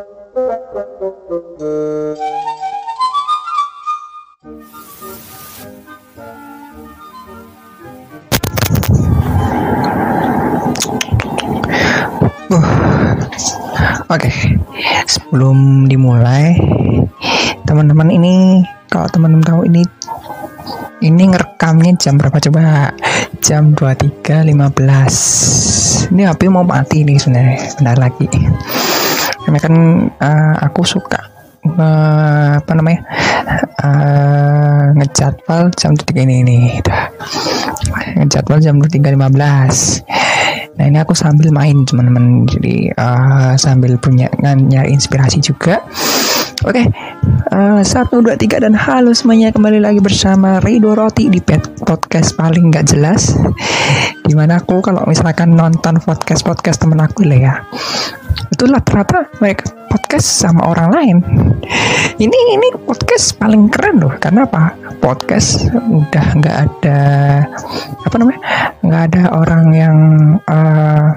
Oke, okay. sebelum dimulai, teman-teman ini kalau teman-teman tahu ini ini ngerekamnya jam berapa coba? Jam 23.15. Ini HP mau mati nih sebenarnya, bentar lagi. Karena kan uh, aku suka uh, apa namanya? Uh, ngejadwal jam 3 ini nih. Ngejadwal jam 23.15 Nah ini aku sambil main teman-teman, jadi uh, sambil punya nyari inspirasi juga. Oke, okay. uh, satu dua tiga dan halo semuanya kembali lagi bersama Rido Roti di podcast paling nggak jelas. Di mana aku kalau misalkan nonton podcast podcast temen aku lah ya, itu rata-rata mereka podcast sama orang lain. Ini ini podcast paling keren loh, karena apa? Podcast udah nggak ada apa namanya, nggak ada orang yang uh,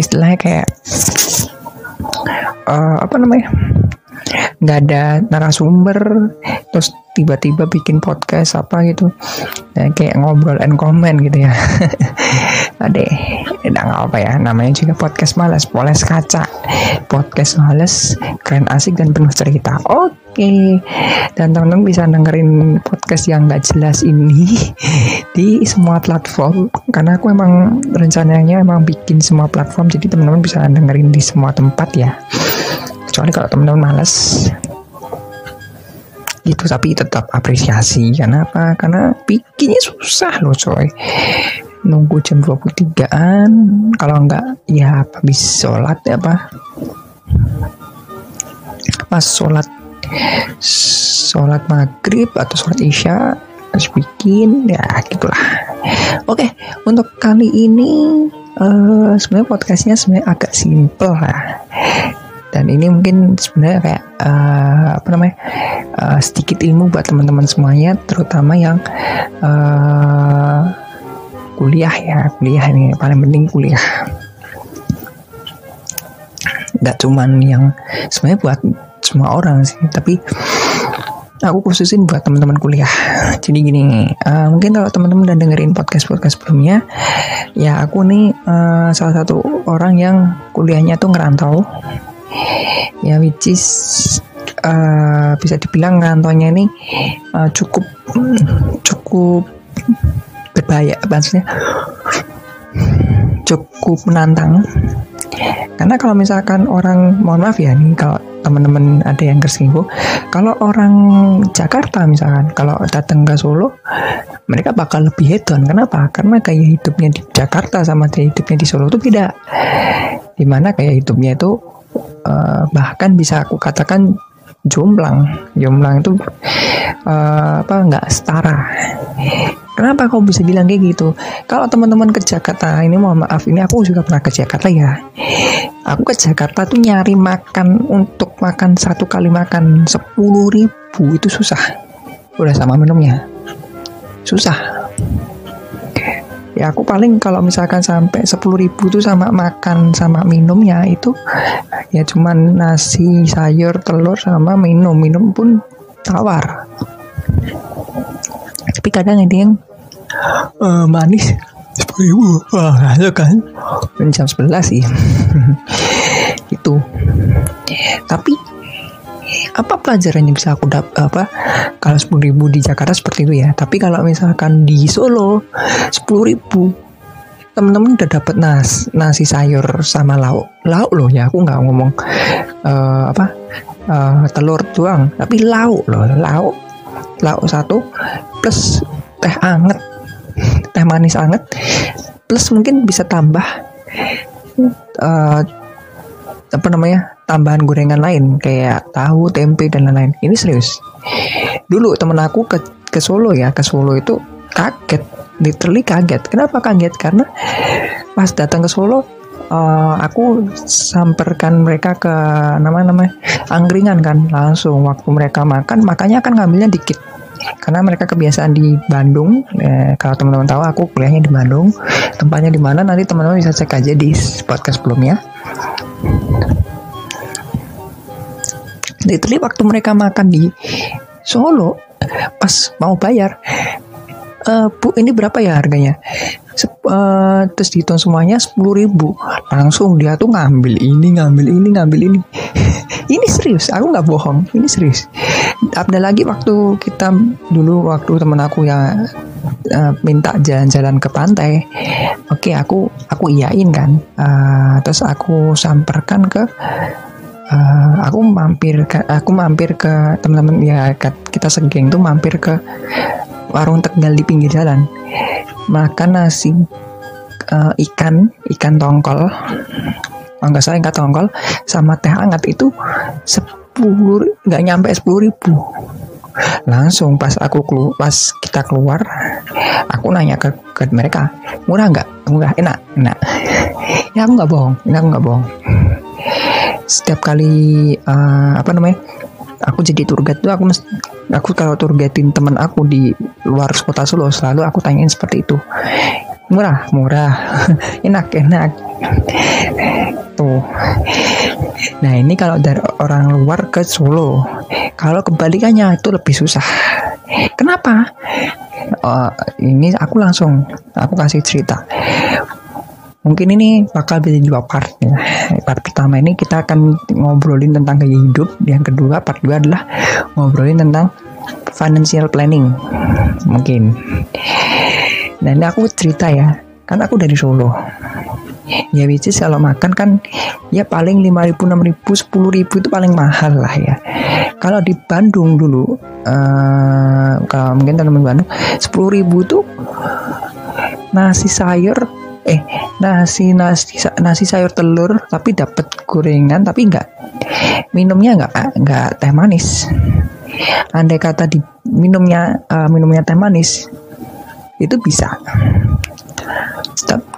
istilahnya kayak uh, apa namanya nggak ada narasumber terus tiba-tiba bikin podcast apa gitu. Ya, kayak ngobrol and comment gitu ya. Ade nggak apa ya namanya juga podcast malas poles kaca. Podcast malas keren asik dan penuh cerita. Oke. Okay. dan teman-teman bisa dengerin podcast yang nggak jelas ini di semua platform karena aku emang rencananya emang bikin semua platform jadi teman-teman bisa dengerin di semua tempat ya kecuali kalau teman-teman males. Gitu tapi tetap apresiasi. Karena apa? Karena bikinnya susah loh coy. Nunggu jam 23an kalau enggak ya habis sholat ya apa? Pas sholat sholat maghrib atau sholat isya harus bikin ya gitulah. Oke untuk kali ini uh, sebenarnya podcastnya sebenarnya agak simple lah dan ini mungkin sebenarnya kayak uh, apa namanya uh, sedikit ilmu buat teman-teman semuanya terutama yang uh, kuliah ya. Kuliah ini paling penting kuliah. Nggak cuman yang sebenarnya buat semua orang sih tapi aku khususin buat teman-teman kuliah. Jadi gini, uh, mungkin kalau teman-teman udah dengerin podcast podcast sebelumnya, ya aku nih uh, salah satu orang yang kuliahnya tuh ngerantau ya which is uh, bisa dibilang ngantornya ini uh, cukup cukup berbahaya maksudnya cukup menantang. Karena kalau misalkan orang mohon maaf ya nih kalau teman-teman ada yang tersinggung kalau orang Jakarta misalkan kalau datang ke Solo mereka bakal lebih hedon. Kenapa? Karena gaya hidupnya di Jakarta sama gaya hidupnya di Solo itu beda. Di mana gaya hidupnya itu uh, bahkan bisa aku katakan jomblang jomblang itu uh, apa nggak setara. Kenapa kau bisa bilang kayak gitu? Kalau teman-teman ke Jakarta ini mohon maaf ini aku juga pernah ke Jakarta ya. Aku ke Jakarta tuh nyari makan untuk makan satu kali makan sepuluh ribu itu susah. Udah sama minumnya? Susah ya aku paling kalau misalkan sampai sepuluh ribu tuh sama makan sama minumnya itu ya cuman nasi sayur telur sama minum. Minum pun tawar. Tapi kadang ada yang uh, manis. Sepuluh ribu? Wah ada kan? Jam sebelas sih. Itu. Tapi apa pelajaran yang bisa aku dapat apa kalau sepuluh ribu di Jakarta seperti itu ya? Tapi kalau misalkan di Solo sepuluh ribu. Temen-temen udah dapet nas nasi sayur sama lauk. Lauk loh ya aku nggak ngomong uh, apa uh, telur doang. Tapi lauk loh lauk. Lauk satu plus teh anget. Teh manis anget plus mungkin bisa tambah uh, apa namanya tambahan gorengan lain kayak tahu, tempe dan lain-lain. Ini serius. Dulu temen aku ke ke Solo ya, ke Solo itu kaget, literally kaget. Kenapa kaget? Karena pas datang ke Solo uh, aku samperkan mereka ke nama-nama angkringan kan langsung waktu mereka makan makanya akan ngambilnya dikit karena mereka kebiasaan di Bandung eh, kalau teman-teman tahu aku kuliahnya di Bandung tempatnya di mana nanti teman-teman bisa cek aja di podcast sebelumnya literally waktu mereka makan di Solo pas mau bayar uh, bu ini berapa ya harganya? Sep, uh, terus dihitung semuanya sepuluh ribu. Langsung dia tuh ngambil ini ngambil ini ngambil ini. Ini serius aku nggak bohong ini serius. Ada lagi waktu kita dulu waktu temen aku ya uh, minta jalan-jalan ke pantai. Oke okay, aku aku iyain kan. Uh, terus aku samperkan ke uh, aku mampir ke aku mampir ke teman-teman ya kita segeng tuh mampir ke warung tegal di pinggir jalan. Makan nasi uh, ikan ikan tongkol. Oh, nggak salah ikan tongkol sama teh hangat itu sepuluh nggak nyampe sepuluh ribu. Langsung pas aku keluar pas kita keluar aku nanya ke, ke mereka murah nggak? Murah enak enak. Ya aku nggak bohong ini aku nggak bohong setiap kali uh, apa namanya aku jadi tour guide tuh aku aku kalau tour teman aku di luar kota Solo selalu aku tanyain seperti itu. Murah? Murah. Enak? Enak. Tuh. Nah ini kalau dari orang luar ke Solo kalau kebalikannya itu lebih susah. Kenapa? Uh, ini aku langsung aku kasih cerita mungkin ini bakal bisa dua part ya. Part pertama ini kita akan ngobrolin tentang gaya hidup, yang kedua part dua adalah ngobrolin tentang financial planning mungkin. Nah ini aku cerita ya, kan aku dari Solo. Ya which is kalau makan kan ya paling 5 ribu, 6 ribu, 10 ribu itu paling mahal lah ya. Kalau di Bandung dulu, uh, kalau mungkin teman-teman Bandung, 10 ribu tuh nasi sayur eh nasi nasi nasi sayur telur tapi dapat gorengan tapi enggak minumnya enggak enggak teh manis. Andai kata di minumnya uh, minumnya teh manis itu bisa.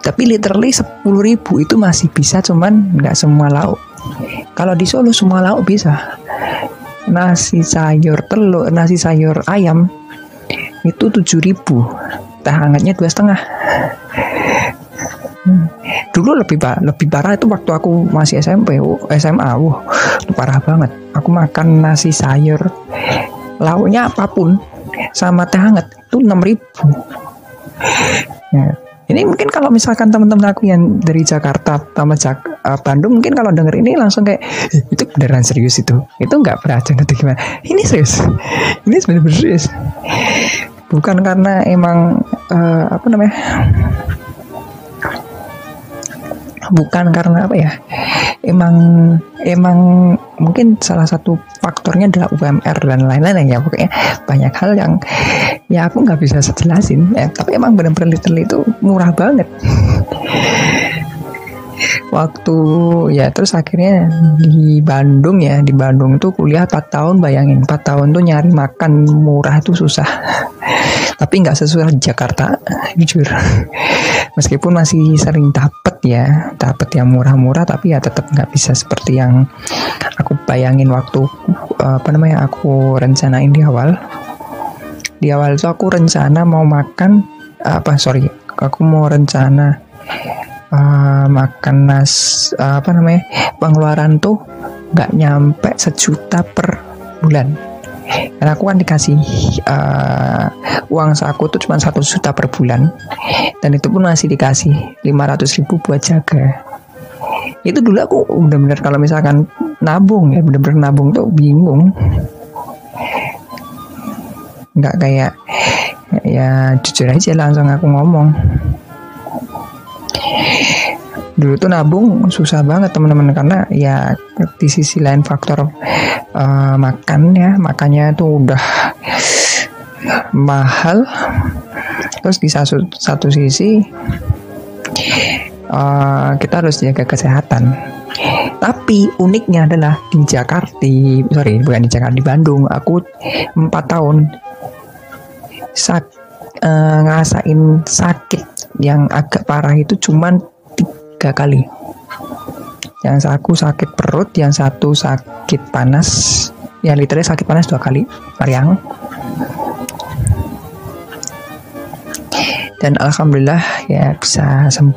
Tapi literally sepuluh ribu itu masih bisa cuman nggak semua lauk. Kalau di Solo semua lauk bisa. Nasi sayur telur nasi sayur ayam itu tujuh ribu. Teh hangatnya dua setengah Dulu lebih lebih parah itu waktu aku masih SMP, SMA, wah parah banget. Aku makan nasi sayur, lauknya apa pun, sama teh hangat itu enam ribu. Ya. Ini mungkin kalau misalkan teman-teman aku yang dari Jakarta sama Jak uh, Bandung mungkin kalau denger ini langsung kayak eh, itu beneran serius itu. Itu nggak beracun atau gimana? Ini serius. Ini sebenarnya serius. Bukan karena emang uh, apa namanya? Bukan karena apa ya emang emang mungkin salah satu faktornya adalah UMR dan lain-lain ya pokoknya banyak hal yang ya aku nggak bisa jelasin. Ya, tapi emang benar-benar literally itu murah banget waktu ya terus akhirnya di Bandung ya di Bandung tuh kuliah 4 tahun bayangin 4 tahun tuh nyari makan murah itu susah. Tapi nggak sesuai Jakarta jujur. Meskipun masih sering dapet ya dapet yang murah-murah tapi ya tetap nggak bisa seperti yang aku bayangin waktu apa namanya aku rencanain di awal. Di awal itu aku rencana mau makan apa sorry aku mau rencana uh, makan nas uh, apa namanya pengeluaran tuh nggak nyampe sejuta per bulan. Karena aku kan dikasih uh, uang saku tuh cuma satu juta per bulan. Dan itu pun masih dikasih 500 ribu buat jaga. Itu dulu aku bener-bener kalau misalkan nabung ya bener-bener nabung tuh bingung. Nggak kayak ya jujur aja langsung aku ngomong dulu tuh nabung susah banget teman-teman karena ya di sisi lain faktor uh, makan ya makannya tuh udah mahal. Terus di satu, satu sisi uh, kita harus jaga kesehatan. Tapi uniknya adalah di Jakarta di sorry bukan di Jakarta di Bandung aku empat tahun sak uh, ngerasain sakit yang agak parah itu cuman tiga kali. Yang satu sakit perut yang satu sakit panas. Ya literally sakit panas dua kali Mariang. Dan alhamdulillah ya bisa sem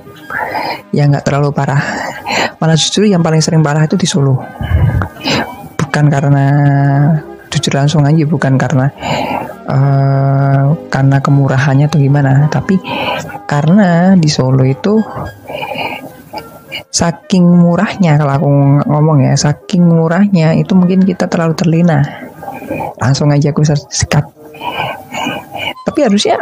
ya nggak terlalu parah. Malah justru yang paling sering parah itu di Solo. Bukan karena jujur langsung aja bukan karena uh, karena kemurahannya atau gimana. Tapi karena di Solo itu saking murahnya kalau aku ngomong ya saking murahnya itu mungkin kita terlalu terlena. Langsung aja aku sekat tapi harusnya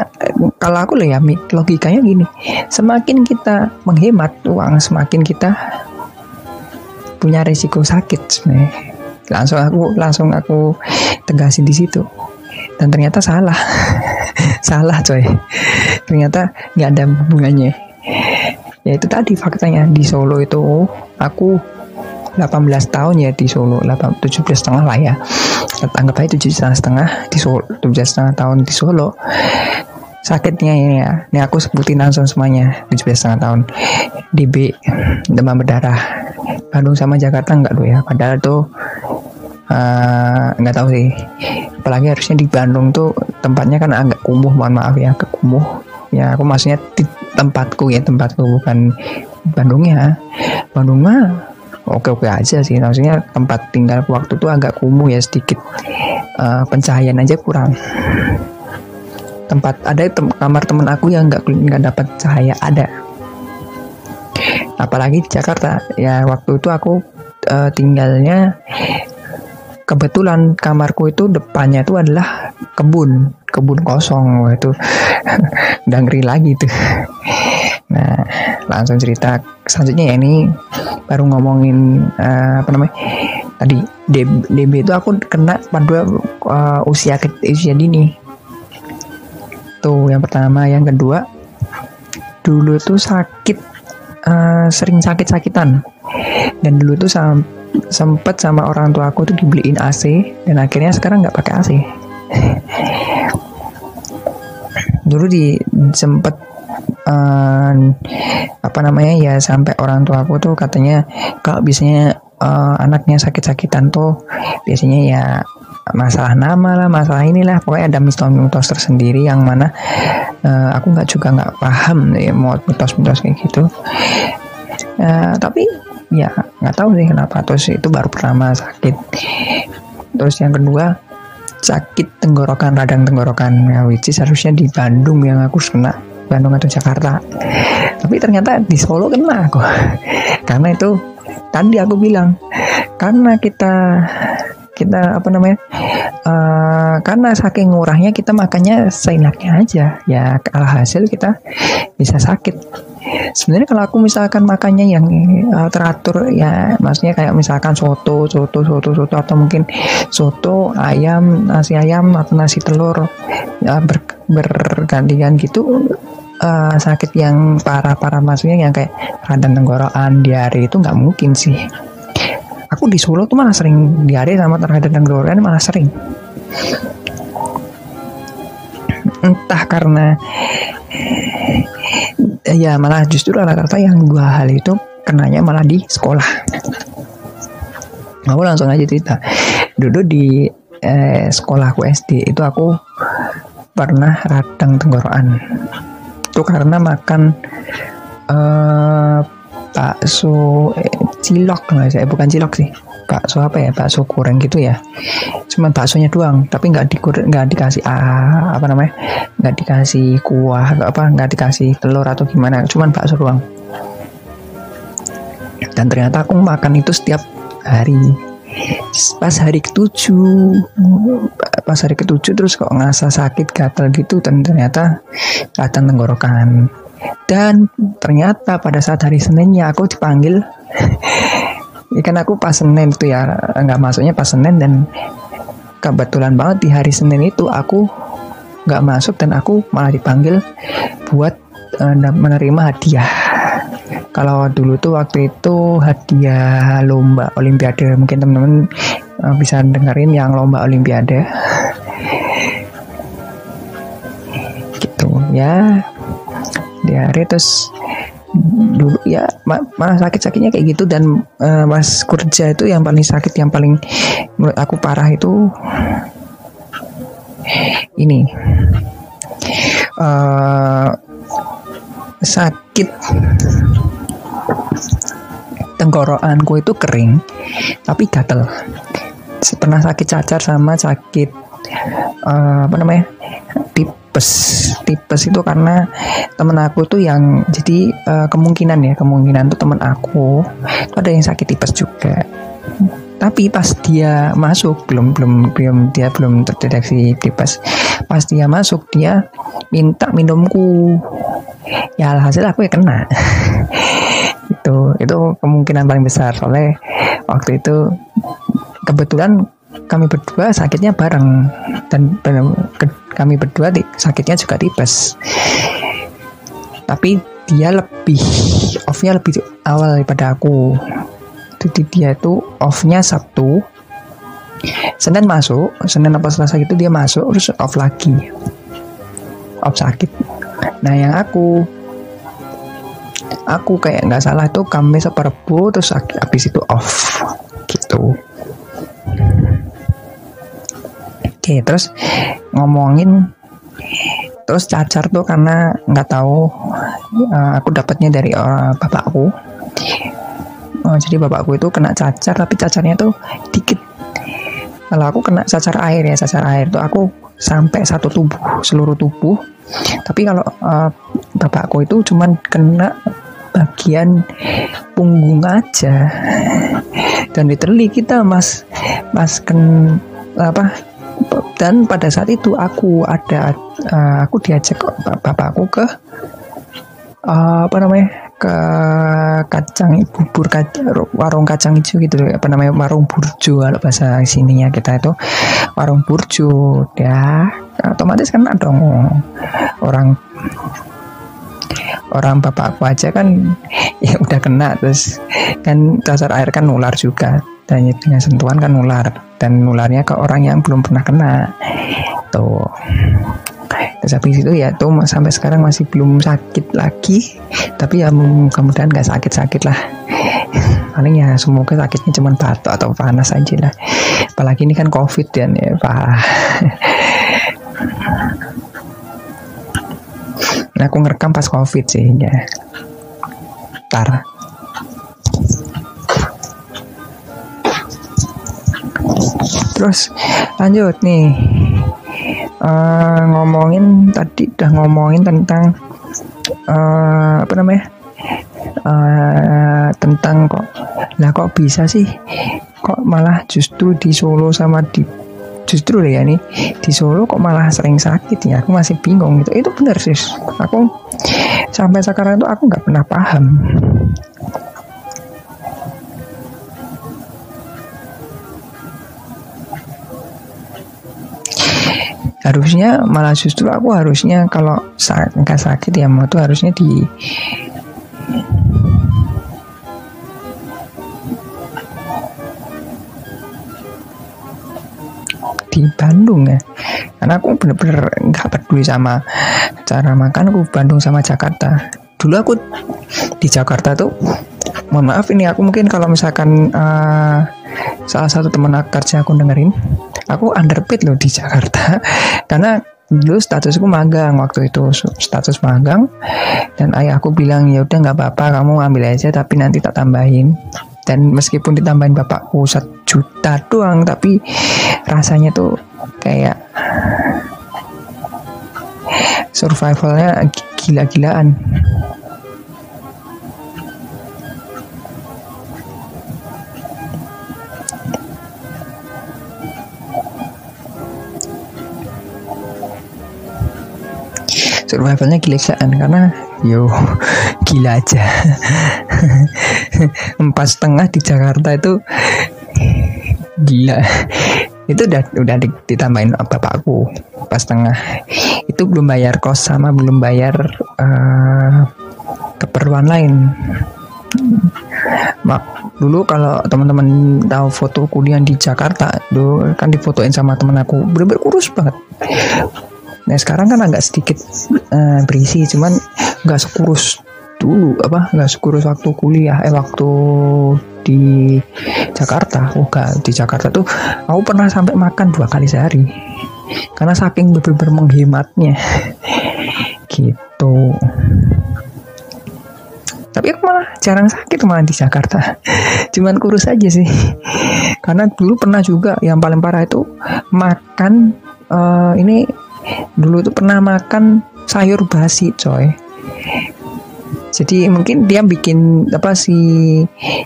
kalau aku lah ya logikanya gini. Semakin kita menghemat uang semakin kita punya resiko sakit sebenarnya. Langsung aku langsung aku tegasin di situ dan ternyata salah. Salah coy. Ternyata nggak ada hubungannya. Ya itu tadi faktanya. Di Solo itu aku 18 tahun ya di Solo. 8, 17 setengah lah ya. Anggap aja 17 setengah di Solo 17 setengah tahun di Solo. Sakitnya ini ya. Ini aku sebutin langsung semuanya. 17 setengah tahun. DB demam berdarah. Bandung sama Jakarta enggak loh ya? Padahal tuh uh, nggak tahu sih apalagi harusnya di Bandung tuh tempatnya kan agak kumuh mohon maaf ya ke kumuh. Ya aku maksudnya di tempatku ya tempatku bukan Bandungnya. Bandung mah oke-oke aja sih maksudnya tempat tinggal waktu tuh agak kumuh ya sedikit uh, pencahayaan aja kurang. Tempat ada tem kamar temen aku yang nggak nggak dapat cahaya ada. Apalagi di Jakarta ya waktu itu aku uh, tinggalnya kebetulan kamarku itu depannya itu adalah kebun kebun kosong. Itu udah ngeri lagi tuh. Nah langsung cerita. Selanjutnya ya ini baru ngomongin uh, apa namanya? Tadi DB, DB itu aku kena pada uh, usia usia dini. Tuh yang pertama. Yang kedua dulu tuh sakit uh, sering sakit-sakitan. Dan dulu tuh sam sempet sama orang tua aku tuh dibeliin AC dan akhirnya sekarang nggak pakai AC dulu di sempet uh, apa namanya ya sampai orang tua aku tuh katanya kalau biasanya uh, anaknya sakit-sakitan tuh biasanya ya masalah nama lah masalah inilah pokoknya ada mitos-mitos tersendiri yang mana uh, aku nggak juga nggak paham ya mau mitos-mitos kayak gitu. Uh, tapi ya nggak tahu sih kenapa. Terus itu baru pertama sakit. Terus yang kedua sakit tenggorokan radang tenggorokan. Ya which is harusnya di Bandung yang aku kena. Bandung atau Jakarta. Tapi ternyata di Solo kena aku. Karena itu tadi aku bilang karena kita kita apa namanya uh, karena saking murahnya kita makannya seenaknya aja. Ya alhasil kita bisa sakit. Sebenarnya kalau aku misalkan makannya yang uh, teratur ya maksudnya kayak misalkan soto soto soto soto atau mungkin soto ayam nasi ayam atau nasi telur ya ber, bergantian gitu uh, sakit yang parah-parah. Maksudnya yang kayak radang tenggorokan diare itu nggak mungkin sih aku di Solo tuh malah sering diare sama terhadap tenggorokan malah sering. Entah karena ya malah justru rata-rata yang dua hal itu kenanya malah di sekolah. Aku langsung aja cerita. Dulu di eh, sekolahku SD itu aku pernah radang tenggorokan. Itu karena makan uh, bakso eh, cilok lah saya bukan cilok sih. Bakso apa ya? Bakso goreng gitu ya. Cuman baksonya doang tapi nggak di nggak dikasih ah, apa namanya? Nggak dikasih kuah apa nggak dikasih telur atau gimana. Cuman bakso doang. Dan ternyata aku makan itu setiap hari. Pas hari ketujuh. Pas hari ketujuh terus kok ngerasa sakit gatal gitu. Dan ternyata kelihatan tenggorokan dan ternyata pada saat hari Seninnya aku dipanggil ikan aku pas Senin tuh ya nggak masuknya pas Senin dan kebetulan banget di hari Senin itu aku nggak masuk dan aku malah dipanggil buat uh, menerima hadiah. Kalau dulu tuh waktu itu hadiah lomba olimpiade mungkin teman-teman uh, bisa dengerin yang lomba olimpiade. Gitu ya di hari terus dulu ya malah sakit-sakitnya kayak gitu. Dan uh, pas kerja itu yang paling sakit yang paling menurut aku parah itu ini uh, sakit tenggorokanku itu kering tapi gatel. Pernah sakit cacar sama sakit uh, apa namanya tipes. Tipes itu karena temen aku tuh yang jadi uh, kemungkinan ya kemungkinan tuh temen aku itu ada yang sakit tipes juga. Tapi pas dia masuk belum belum belum dia belum terdeteksi tipes pas dia masuk dia minta minumku. Ya alhasil aku ya kena. Itu itu kemungkinan paling besar soalnya waktu itu kebetulan kami berdua sakitnya bareng. Dan kami berdua sakitnya juga tipes tapi dia lebih offnya lebih awal daripada aku. Jadi dia itu offnya Sabtu. Senin masuk Senin apa Selasa gitu dia masuk terus off lagi. Off sakit. Nah yang aku aku kayak nggak salah tuh Kamis apa Rabu terus habis itu off gitu oke terus ngomongin terus cacar tuh karena nggak tahu uh, aku dapatnya dari uh, bapakku Oh, jadi bapakku itu kena cacar tapi cacarnya tuh dikit. Kalau aku kena cacar air ya, cacar air tuh aku sampai satu tubuh, seluruh tubuh. Tapi kalau uh, bapakku itu cuman kena bagian punggung aja. Dan literally kita mas mas ken apa dan pada saat itu aku ada uh, aku diajak bapakku ke uh, apa namanya ke kacang bubur kacang, warung kacang hijau gitu apa namanya warung burjo kalau bahasa sininya kita itu. Warung burjo ya. Otomatis kan ada orang orang bapakku aja kan ya udah kena. Terus kan dasar air kan nular juga. Dan dengan sentuhan kan nular dan nularnya ke orang yang belum pernah kena. Tuh. Terus habis itu ya tuh sampai sekarang masih belum sakit lagi. Tapi ya kemudian nggak sakit-sakit lah. Paling ya semoga sakitnya cuma batuk atau panas aja lah. Apalagi ini kan covid dan ya pak. Nah, aku ngerekam pas covid sih ya. Tar terus lanjut nih. Uh, ngomongin tadi udah ngomongin tentang uh, apa namanya? Uh, tentang kok lah kok bisa sih? Kok malah justru di Solo sama di justru ya nih di Solo kok malah sering sakit ya? Aku masih bingung gitu. Itu benar sih aku sampai sekarang itu aku nggak pernah paham harusnya malah justru aku harusnya kalau nggak sakit ya mau tuh harusnya di di Bandung ya. Karena aku bener-bener nggak peduli sama cara makan aku Bandung sama Jakarta. Dulu aku di Jakarta tuh mohon maaf ini aku mungkin kalau misalkan uh, salah satu teman kerja aku dengerin aku underpaid loh di Jakarta. Karena dulu statusku magang waktu itu status magang. Dan ayahku bilang ya udah nggak apa-apa kamu ambil aja tapi nanti tak tambahin. Dan meskipun ditambahin bapakku satu juta doang tapi rasanya tuh kayak survivalnya gila-gilaan survivalnya gilaan karena yo gila aja. Empat setengah di Jakarta itu gila. Itu udah udah ditambahin bapakku pas setengah. Itu belum bayar kos sama belum bayar uh, keperluan lain. Mak, dulu kalau teman-teman tahu foto kuliah di Jakarta, dulu kan difotoin sama temen aku, bener-bener kurus banget. Nah sekarang kan agak sedikit uh, berisi, cuman nggak sekurus dulu apa nggak sekurus waktu kuliah eh waktu di Jakarta. Oh gak di Jakarta tuh aku pernah sampai makan dua kali sehari. Karena saking benar-benar menghematnya. Gitu. Tapi aku malah jarang sakit malah di Jakarta. Cuman kurus aja sih. Karena dulu pernah juga yang paling parah itu makan uh, ini dulu tuh pernah makan sayur basi coy. Jadi mungkin dia bikin apa si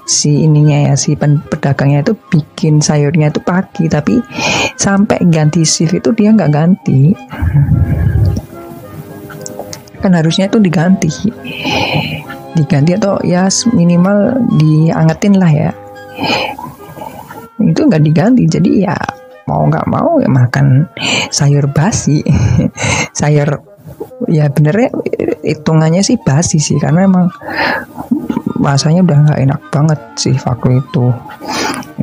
si ininya ya si pedagangnya itu bikin sayurnya itu pagi tapi sampai ganti shift itu dia nggak ganti. Kan harusnya itu diganti. Diganti atau ya minimal diangetin lah ya. Itu nggak diganti jadi ya mau nggak mau ya makan sayur basi. Sayur ya benernya hitungannya sih basi sih karena emang rasanya udah nggak enak banget sih waktu itu.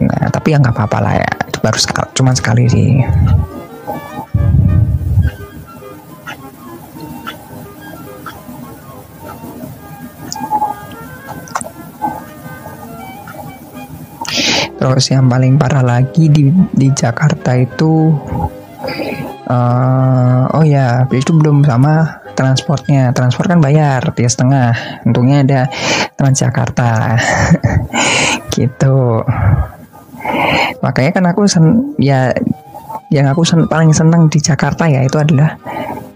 Nah tapi ya nggak apa-apa lah ya baru sekali cuma sekali sih Terus yang paling parah lagi di di Jakarta itu uh, oh ya itu belum sama transportnya. Transport kan bayar tiga setengah. Untungnya ada Transjakarta. Gitu. Makanya kan aku sen ya yang aku sen paling senang di Jakarta ya itu adalah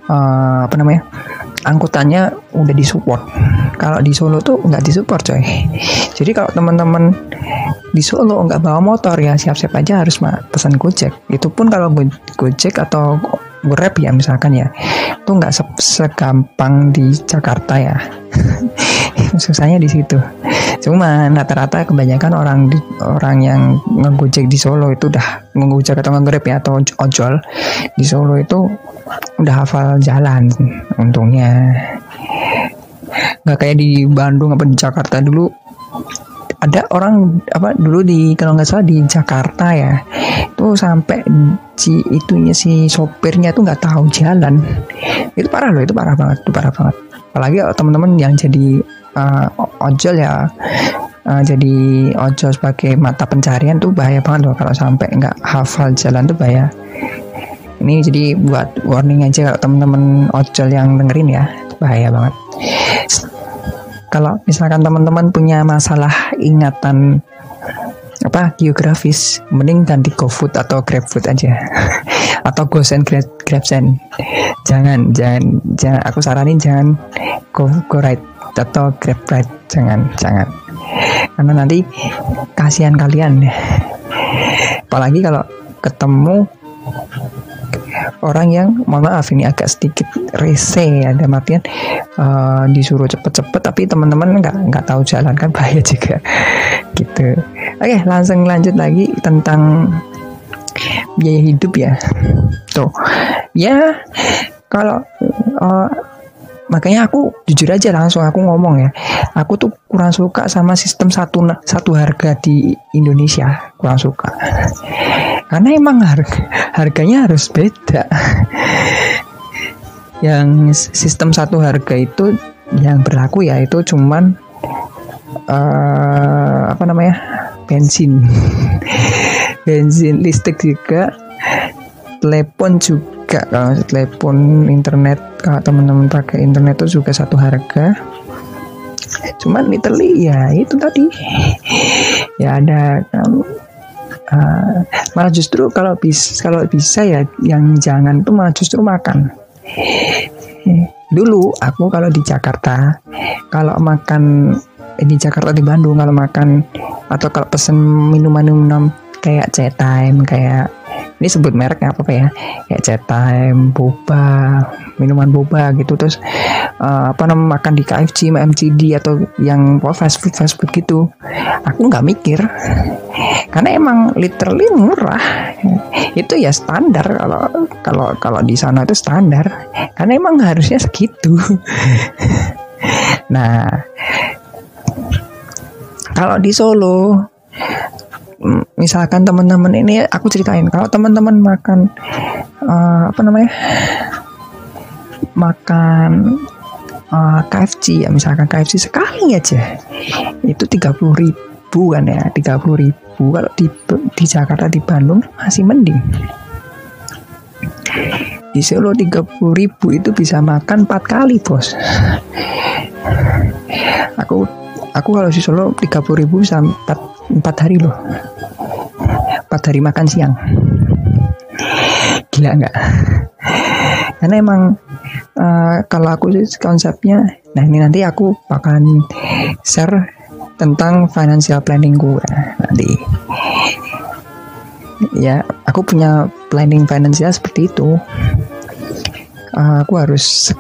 uh, apa namanya angkutannya udah disupport kalau di Solo tuh nggak disupport coy jadi kalau teman-teman di Solo nggak bawa motor ya siap-siap aja harus pesan Gojek. Itu pun kalau Gojek atau Grab ya misalkan ya, itu nggak se segampang di Jakarta ya. Susahnya di situ. Cuma rata-rata kebanyakan orang di, orang yang ngegojek di Solo itu udah ngegojek atau ngegrab ya atau ojol di Solo itu udah hafal jalan untungnya nggak kayak di Bandung apa di Jakarta dulu ada orang apa dulu di kalau nggak salah di Jakarta ya itu sampai si itunya si sopirnya tuh nggak tahu jalan. Itu parah loh itu parah banget itu parah banget. Apalagi teman-teman yang jadi uh, ojol ya uh, jadi ojol sebagai mata pencarian tuh bahaya banget loh. Kalau sampai nggak hafal jalan tuh bahaya. Ini jadi buat warning aja kalau teman-teman ojol yang dengerin ya bahaya banget. Kalau misalkan teman-teman punya masalah ingatan apa geografis. Mending ganti GoFood atau GrabFood aja. Atau GoSend Grab GrabSend jangan jangan jangan. Aku saranin jangan Go Ride atau Grab Ride. Jangan jangan. Karena nanti kasihan kalian. Apalagi kalau ketemu orang yang mohon maaf ini agak sedikit rese ya ada artian uh, disuruh cepet-cepet tapi teman-teman nggak nggak tahu jalan kan bahaya juga. Gitu. Oke langsung lanjut lagi tentang biaya hidup ya. Tuh. Ya kalau uh, makanya aku jujur aja langsung aku ngomong ya. Aku tuh kurang suka sama sistem satu satu harga di Indonesia. Kurang suka. Karena emang harga harganya harus beda. Yang sistem satu harga itu yang berlaku ya itu cuman uh, apa namanya? Bensin. Bensin listrik juga telepon juga. Kalau telepon internet kalau teman-teman pakai internet itu juga satu harga. Cuman literally ya itu tadi. Ya ada um, uh, malah justru kalau bisa kalau bisa ya yang jangan tuh malah justru makan. Dulu aku kalau di Jakarta kalau makan eh, di Jakarta di Bandung kalau makan atau kalau pesen minuman-minuman kayak chat time kayak ini sebut mereknya apa, apa ya? Kayak chat time boba minuman boba gitu. Terus uh, apa namanya makan di KFC MCD atau yang fast food fast food gitu. Aku nggak mikir. Karena emang literally murah. Itu ya standar kalau kalau kalau di sana itu standar. Karena emang harusnya segitu. Nah kalau di Solo misalkan teman-teman ini aku ceritain. Kalau teman-teman makan uh, apa namanya? Makan uh, eh, KFC ya misalkan KFC sekali aja. Itu tiga puluh ribu kan ya tiga puluh ribu. Kalau di di Jakarta di Bandung masih mending. Di Solo tiga puluh ribu itu bisa makan empat kali bos. Aku aku kalau di Solo 30 ribu sampai 4, 4 hari loh. 4 hari makan siang. Gila nggak? Karena emang uh, kalau aku sih konsepnya nah ini nanti aku akan share tentang financial planning gue nanti. Ya aku punya planning finansial seperti itu. Uh, aku harus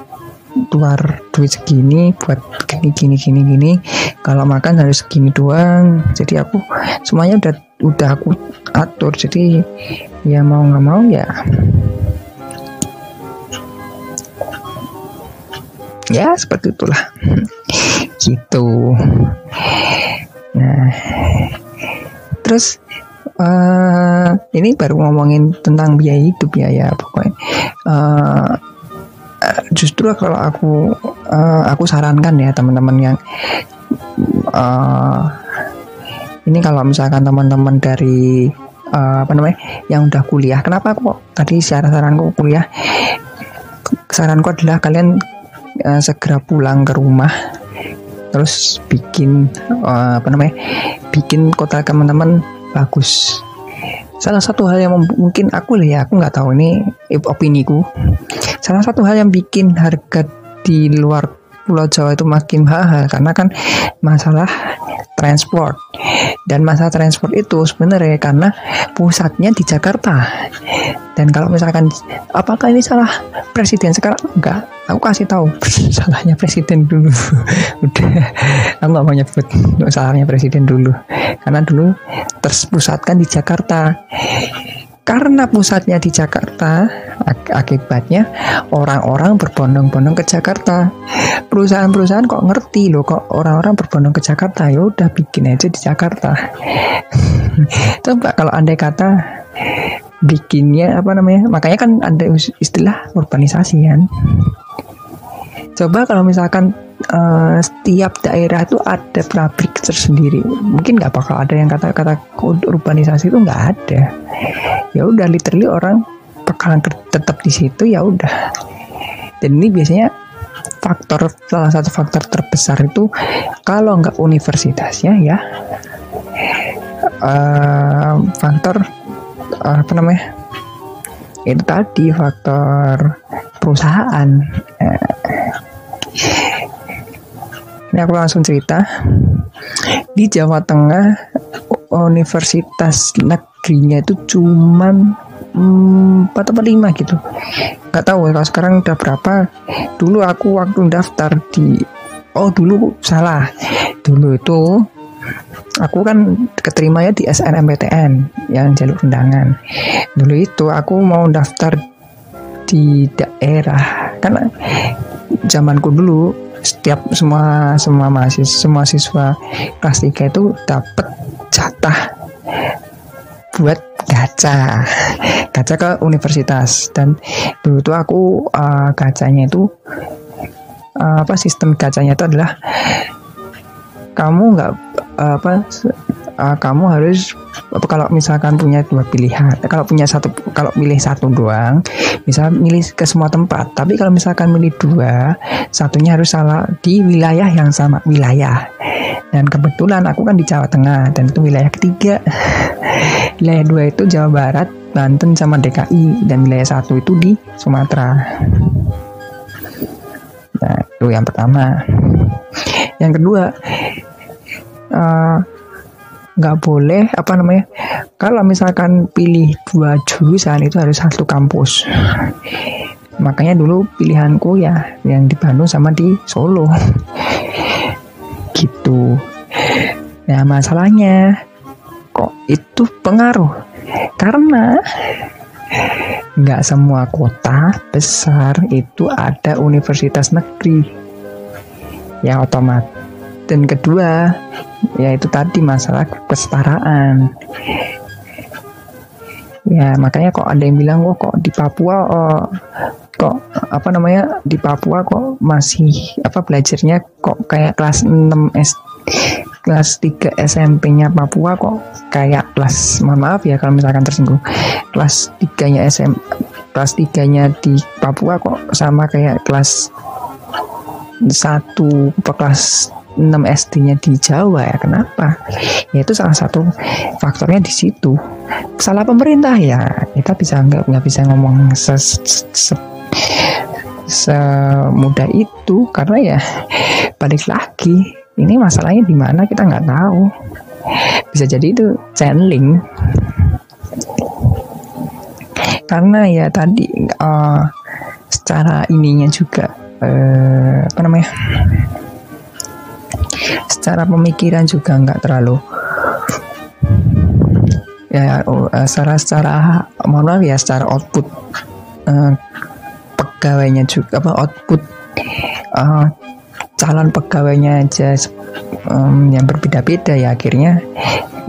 keluar duit segini buat gini gini gini gini kalau makan harus segini doang. Jadi aku semuanya udah udah aku atur. Jadi ya mau nggak mau ya. Ya seperti itulah. Gitu. Nah terus uh, ini baru ngomongin tentang biaya hidup ya ya pokoknya. Uh, justru kalau aku uh, aku sarankan ya teman-teman yang uh, ini kalau misalkan teman-teman dari uh, apa namanya yang udah kuliah kenapa kok tadi secara saranku kuliah? Saranku adalah kalian uh, segera pulang ke rumah terus bikin uh, apa namanya bikin kota teman-teman bagus. Salah satu hal yang mungkin aku ya aku nggak tahu ini opini ku salah satu hal yang bikin harga di luar Pulau Jawa itu makin mahal karena kan masalah transport. Dan masalah transport itu sebenarnya karena pusatnya di Jakarta. Dan kalau misalkan apakah ini salah presiden sekarang? Enggak aku kasih tahu salahnya presiden dulu. Udah aku nggak mau nyebut salahnya presiden dulu. Karena dulu terpusatkan di Jakarta karena pusatnya di Jakarta, ak akibatnya orang-orang berbondong-bondong ke Jakarta. Perusahaan-perusahaan kok ngerti loh kok orang-orang berbondong ke Jakarta, ya udah bikin aja di Jakarta. Coba kalau andai kata bikinnya apa namanya? Makanya kan ada istilah urbanisasi kan. Coba kalau misalkan uh, setiap daerah itu ada pabrik tersendiri. Mungkin nggak bakal ada yang kata-kata urbanisasi itu nggak ada. Ya udah literally orang bakalan tetap di situ ya udah. Dan ini biasanya faktor salah satu faktor terbesar itu kalau nggak universitasnya ya. Uh, faktor uh, apa namanya itu tadi faktor perusahaan ini aku langsung cerita. Di Jawa Tengah, universitas negerinya itu cuman hmm, 4 atau 5 gitu. Gak tahu kalau sekarang udah berapa. Dulu aku waktu daftar di Oh dulu salah. Dulu itu aku kan keterima ya di SNMPTN yang jalur undangan. Dulu itu aku mau daftar di daerah karena zamanku dulu setiap semua semua mahasiswa semua siswa kelas 3 itu dapat jatah buat gacha. Gacha ke universitas. Dan dulu tuh aku uh, gacanya itu uh, apa sistem gacanya itu adalah kamu nggak uh, apa uh, kamu harus kalau misalkan punya dua pilihan kalau punya satu kalau milih satu doang bisa milih ke semua tempat. Tapi kalau misalkan milih dua satunya harus salah di wilayah yang sama wilayah. Dan kebetulan aku kan di Jawa Tengah dan itu wilayah ketiga. Wilayah dua itu Jawa Barat Banten sama DKI dan wilayah satu itu di Sumatera. Nah itu yang pertama. Yang kedua uh, nggak boleh apa namanya kalau misalkan pilih dua jurusan itu harus satu kampus. Makanya dulu pilihanku ya yang di Bandung sama di Solo. Gitu. Nah masalahnya kok itu pengaruh? Karena nggak semua kota besar itu ada universitas negeri. Ya otomatis. Dan kedua ya itu tadi masalah kesetaraan. Ya makanya kok ada yang bilang oh, kok di Papua oh, kok apa namanya di Papua kok masih apa belajarnya kok kayak kelas 6 S kelas 3 SMP-nya Papua kok kayak kelas mohon maaf ya kalau misalkan tersinggung kelas 3-nya SM kelas 3-nya di Papua kok sama kayak kelas satu kelas 6 SD-nya di Jawa ya kenapa? Ya itu salah satu faktornya di situ. Salah pemerintah ya kita bisa nggak nggak bisa ngomong se, se, semudah itu karena ya balik lagi ini masalahnya di mana kita nggak tahu. Bisa jadi itu channeling. Karena ya tadi uh, secara ininya juga uh, apa namanya secara pemikiran juga nggak terlalu. Ya uh, secara secara mohon ya secara output uh, pegawainya juga apa output uh, calon pegawainya aja um, yang berbeda-beda ya akhirnya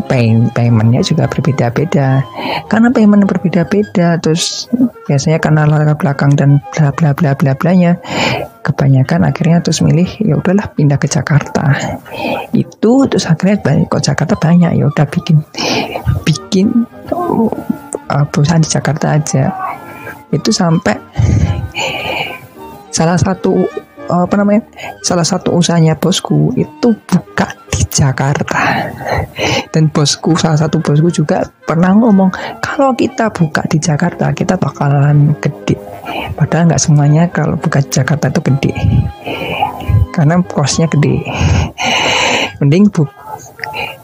pay paymentnya juga berbeda-beda. Karena payment berbeda-beda terus biasanya karena latar belakang dan bla bla bla bla bla nya kebanyakan akhirnya terus milih ya udahlah pindah ke Jakarta. Itu terus akhirnya banyak kok Jakarta banyak ya udah bikin bikin uh, perusahaan di Jakarta aja. Itu sampai salah satu apa namanya salah satu usahanya bosku itu buka di Jakarta. Dan bosku salah satu bosku juga pernah ngomong kalau kita buka di Jakarta kita bakalan gede. Padahal nggak semuanya kalau buka di Jakarta itu gede. Karena kosnya gede. Mending bu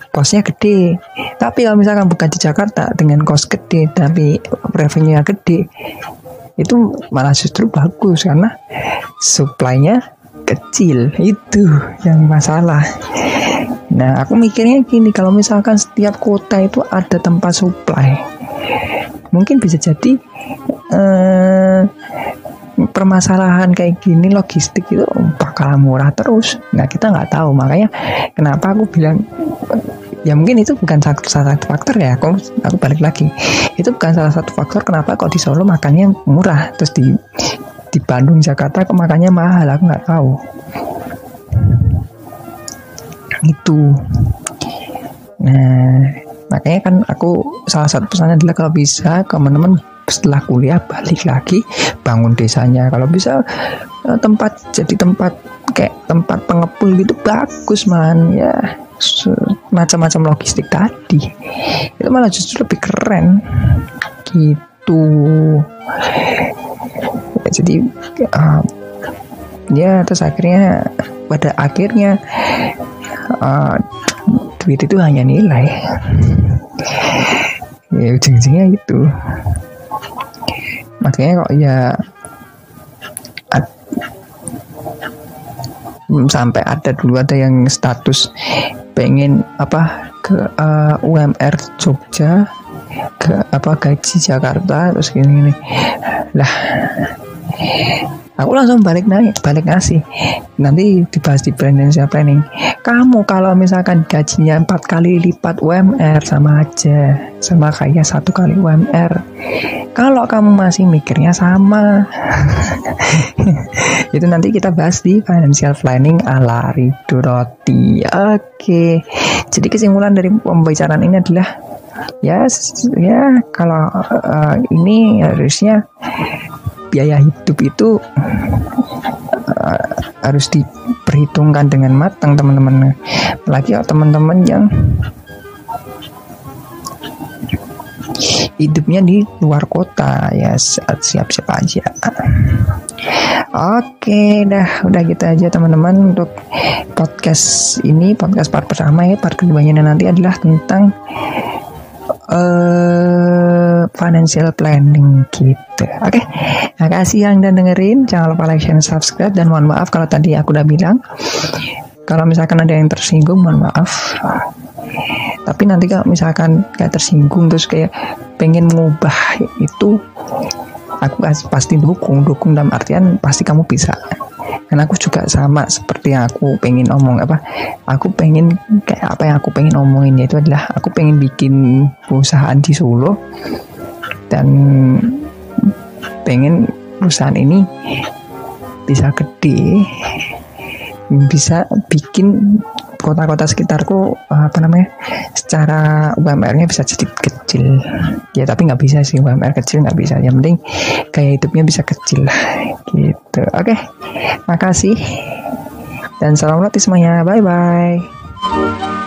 kosnya gede. Tapi kalau misalkan buka di Jakarta dengan kos gede tapi revenue nya gede itu malah justru bagus karena supply-nya kecil. Itu yang masalah. Nah aku mikirnya gini kalau misalkan setiap kota itu ada tempat supply mungkin bisa jadi eh, permasalahan kayak gini logistik itu bakal murah terus. Nah kita nggak tahu. Makanya kenapa aku bilang ya mungkin itu bukan salah satu faktor ya. Aku aku balik lagi. Itu bukan salah satu faktor kenapa kok di Solo makannya murah terus di di Bandung Jakarta makannya mahal aku nggak tahu. Itu. Nah makanya kan aku salah satu pesannya adalah kalau bisa teman-teman setelah kuliah balik lagi bangun desanya. Kalau bisa eh, tempat jadi tempat kayak tempat pengepul gitu bagus man. Ya macam-macam logistik tadi. Itu malah justru lebih keren. Gitu. Jadi uh, ya terus akhirnya pada akhirnya uh, duit itu hanya nilai. Ya ujung-ujungnya itu. Makanya kok ya sampai ada dulu ada yang status pengen apa ke uh, eh, UMR Jogja ke apa gaji Jakarta terus gini gini lah aku langsung balik naik balik ngasih. Nanti dibahas di financial planning. Kamu kalau misalkan gajinya empat kali lipat UMR sama aja sama kayak satu kali UMR kalau kamu masih mikirnya sama. Itu nanti kita bahas di financial planning ala Rido Roti. Oke. Jadi kesimpulan dari pembicaraan ini adalah ya ya kalau uh, ini harusnya biaya hidup itu uh, harus diperhitungkan dengan matang teman-teman. Lagi ya teman-teman yang hidupnya di luar kota ya siap-siap aja. Oke, dah. Udah gitu aja teman-teman untuk podcast ini podcast part pertama ya. Part keduanya nanti adalah tentang uh, financial planning gitu. Oke, okay. makasih yang udah dengerin. Jangan lupa like, share, subscribe dan mohon maaf kalau tadi aku udah bilang kalau misalkan ada yang tersinggung, mohon maaf. Tapi nanti kalau misalkan kayak tersinggung terus kayak pengen mengubah itu, aku pasti dukung, dukung dalam artian pasti kamu bisa dan aku juga sama seperti yang aku pengen omong apa aku pengen kayak apa yang aku pengen omongin itu adalah aku pengen bikin perusahaan di Solo dan pengen perusahaan ini bisa gede bisa bikin kota-kota sekitarku apa namanya secara UMR-nya bisa jadi kecil. Ya tapi nggak bisa sih UMR kecil nggak bisa. Yang penting kayak hidupnya bisa kecil. Gitu. Oke makasih. Dan salam latih semuanya. Bye bye.